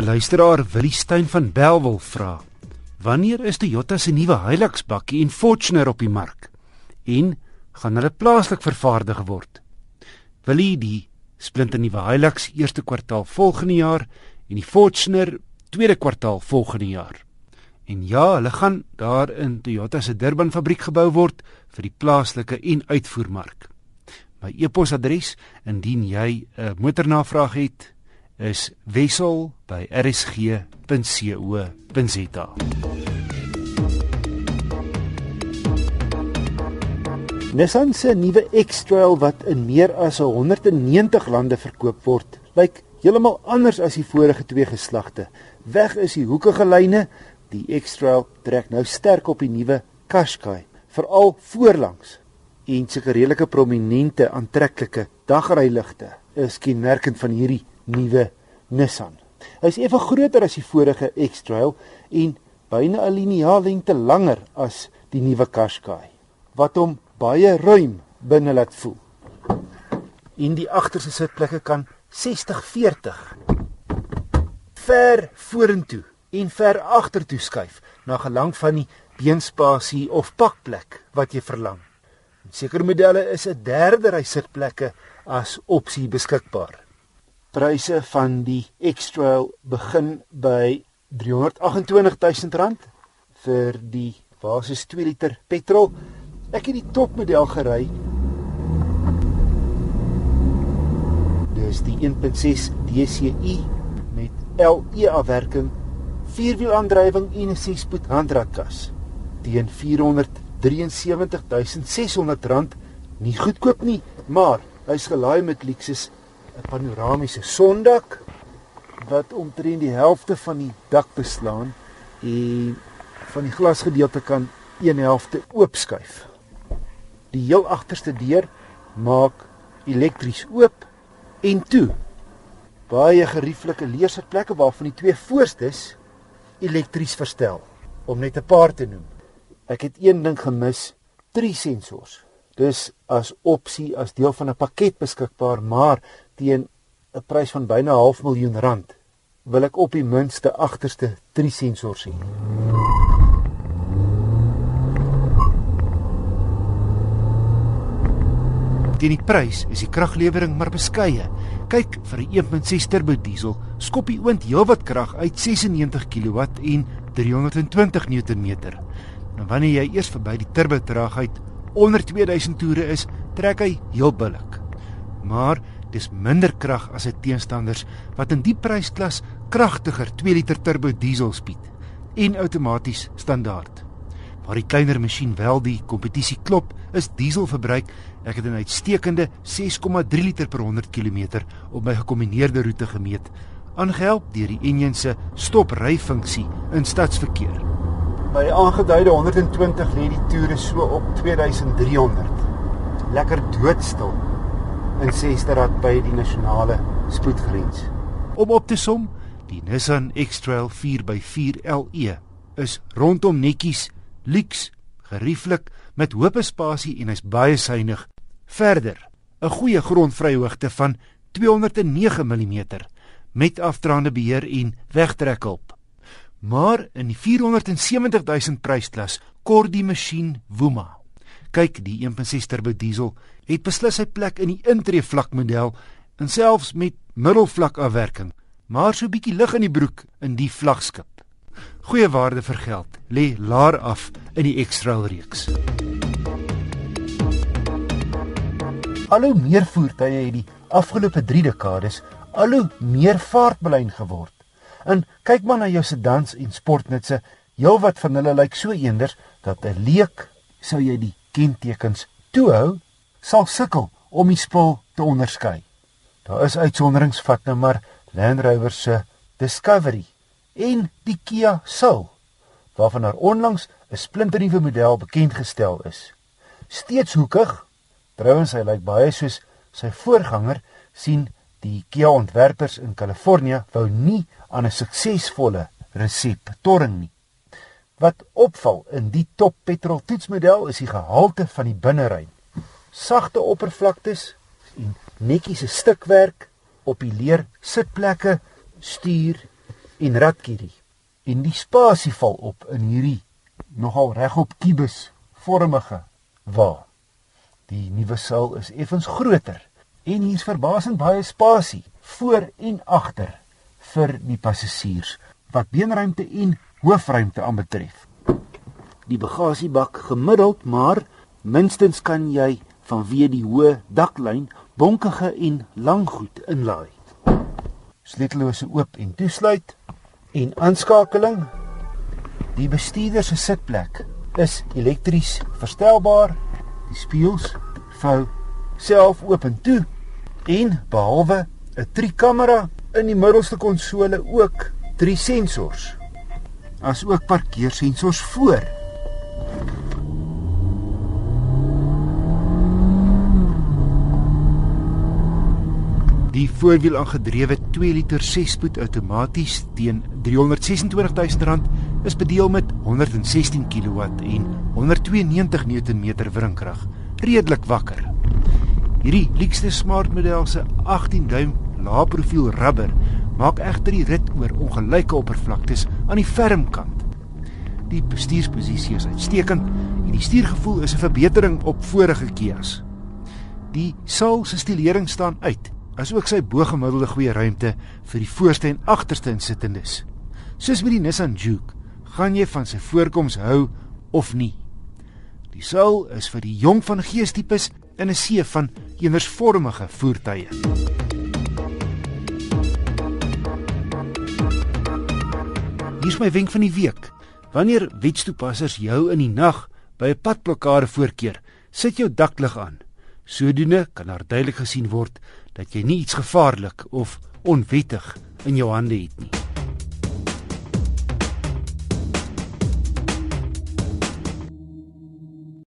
'n Luisteraar Willie Steyn van Belwel vra: Wanneer is Toyota se nuwe Hilux bakkie en Fortuner op die mark? En gaan hulle plaaslik vervaardig word? Willie, die splinter nuwe Hilux eerste kwartaal volgende jaar en die Fortuner tweede kwartaal volgende jaar. En ja, hulle gaan daar in Toyota se Durban fabriek gebou word vir die plaaslike en uitvoermark. My e-posadres indien jy 'n motornavraag het, is wissel@rsg.co.za. Nissan se nuwe X-Trail wat in meer as 190 lande verkoop word, lyk heeltemal anders as die vorige twee geslagte. Weg is die hoekige lyne. Die X-Trail trek nou sterk op die nuwe Qashqai, veral voorlangs. En sulke redelike prominente aantreklike dagryligte is kenmerkend van hierdie nuwe Nissan. Hy is effe groter as die vorige X-Trail en byna 'n liniaal lengte langer as die nuwe Qashqai wat hom baie ruim binne laat voel. In die agterste sitplekke kan 60-40 ver vorentoe en ver agtertoe skuif na gelang van die beenspasie of pakplek wat jy verlang. Sekere modelle is 'n derde ry sitplekke as opsie beskikbaar. Pryse van die X-Trail begin by R328 000 vir die basis 2 liter petrol. Ek het die topmodel gery. Dis die 1.6 DCi met LE afwerking, vierwielaandrywing en 'n 6-spoed handratkas teen R473 600 nie goedkoop nie, maar hy's gelaai met Lexus 'n panoramiese sondak wat omtrent die helfte van die dak beslaan en van die glasgedeelte kan een helfte oopskuif. Die heel agterste deur maak elektries oop en toe. Baie gerieflike leersitplekke waarvan die twee voorstes elektries verstel om net 'n paar te noem. Ek het een ding gemis, drie sensors. Dis as opsie as deel van 'n pakket beskikbaar, maar teen 'n prys van byna half miljoen rand wil ek op die minste agterste 3 sensors hê. Teen die prys is die kraglewering maar beskeie. Kyk vir 'n 1.6 turbo diesel, skop die oond heelwat krag uit 96 kW en 320 Nm. Nou wanneer jy eers verby die turbo traagheid onder 2000 toere is, trek hy heel billik. Maar dis minder krag as sy teenstanders wat in die prysklas kragtiger 2 liter turbo diesel spied en outomaties standaard. Waar die kleiner masjien wel die kompetisie klop, is dieselverbruik ek het 'n uitstekende 6,3 liter per 100 km op my gekombineerde roete gemeet, aangehelp deur die enjin se stop-ry-funksie in stadsverkeer. By aangeduide 120 lê die toere so op 2300. Lekker doodstil in Sesterad by die nasionale spoedgrens. Om op te som, die Nissan X-Trail 4x4 LE is rondom netjies, lyks, gerieflik met hoë spasie en hy's baie suiwig. Verder, 'n goeie grondvryhoogte van 209 mm met afdraande beheer en wegtrekhulp. Maar in die 470 000 prysklas kort die masjien Woema. Kyk, die 1.6 turbo diesel het beslis sy plek in die intree vlak model en selfs met middelvlak afwerking, maar so bietjie lig in die broek in die vlaggenskap. Goeie waarde vir geld lê laer af in die X-Trail reeks. Al hoe meer voertuie het die afgelope 3 dekades al hoe meer vaartbelyn geword. En kyk maar na jou sedans en sportnutse, heelwat van hulle lyk so eenders dat 'n leek sou jy die kentekens toehou sal sukkel om die spul te onderskei. Daar is uitsonderings vat nou maar Land Rover se Discovery en die Kia Soul waarvan daar onlangs 'n splinternuwe model bekend gestel is. Steeds hoekig, trouens hy lyk baie soos sy voorganger, sien die Kia ontwerpers in Kalifornië wou nie aan 'n suksesvolle resep torring nie. Wat opval in die top petrol toetsmodel is die gehalte van die binneruim sagte oppervlaktes en netjies 'n stukwerk op die leer sitplekke, stuur en Ratkiri. En die spasie val op in hierdie nogal regop kubus vormige wa. Die nuwe saal is effens groter en hier's verbasend baie spasie voor en agter vir die passasiers wat beenruimte en hoofruimte aanbetref. Die bagasiebak gemiddeld, maar minstens kan jy vanweë die hoë daklyn bonkige en lang goed inlaai. Sleutellose oop en toesluit en aanskakeling. Die bestuurder se sitplek is elektries verstelbaar. Die spieëls vou self oop en toe en behalwe 'n trikamera in die middelste konsole ook drie sensors. As ook parkeersensors voor. Die voorwiel aangedrewe 2 liter 6-spoed outomaties teen R326 000 is bedeel met 116 kW en 192 Nm wringkrag. Redelik wakker. Hierdie luukste smart model se 18 duim lae-profiel rubber maak egter die rit oor ongelyke oppervlaktes aan die ferm kant. Die bestuursposisie is uitstekend en die stuurgevoel is 'n verbetering op vorige Kia's. Die saal se stilering staan uit asook sy bo-gemiddelde goeie ruimte vir die voorste en agterste insittendes. Soos met die Nissan Juke, gaan jy van sy voorkoms hou of nie. Die Soul is vir die jong van geestipes in 'n see van eenersvormige voertuie. Hier is my wenk van die week. Wanneer wetstoepassers jou in die nag by 'n padblokkade voorkeer, sit jou daklig aan. Sodoende kan daar duidelik gesien word dat jy nie iets gevaarlik of onwettig in jou hande het nie.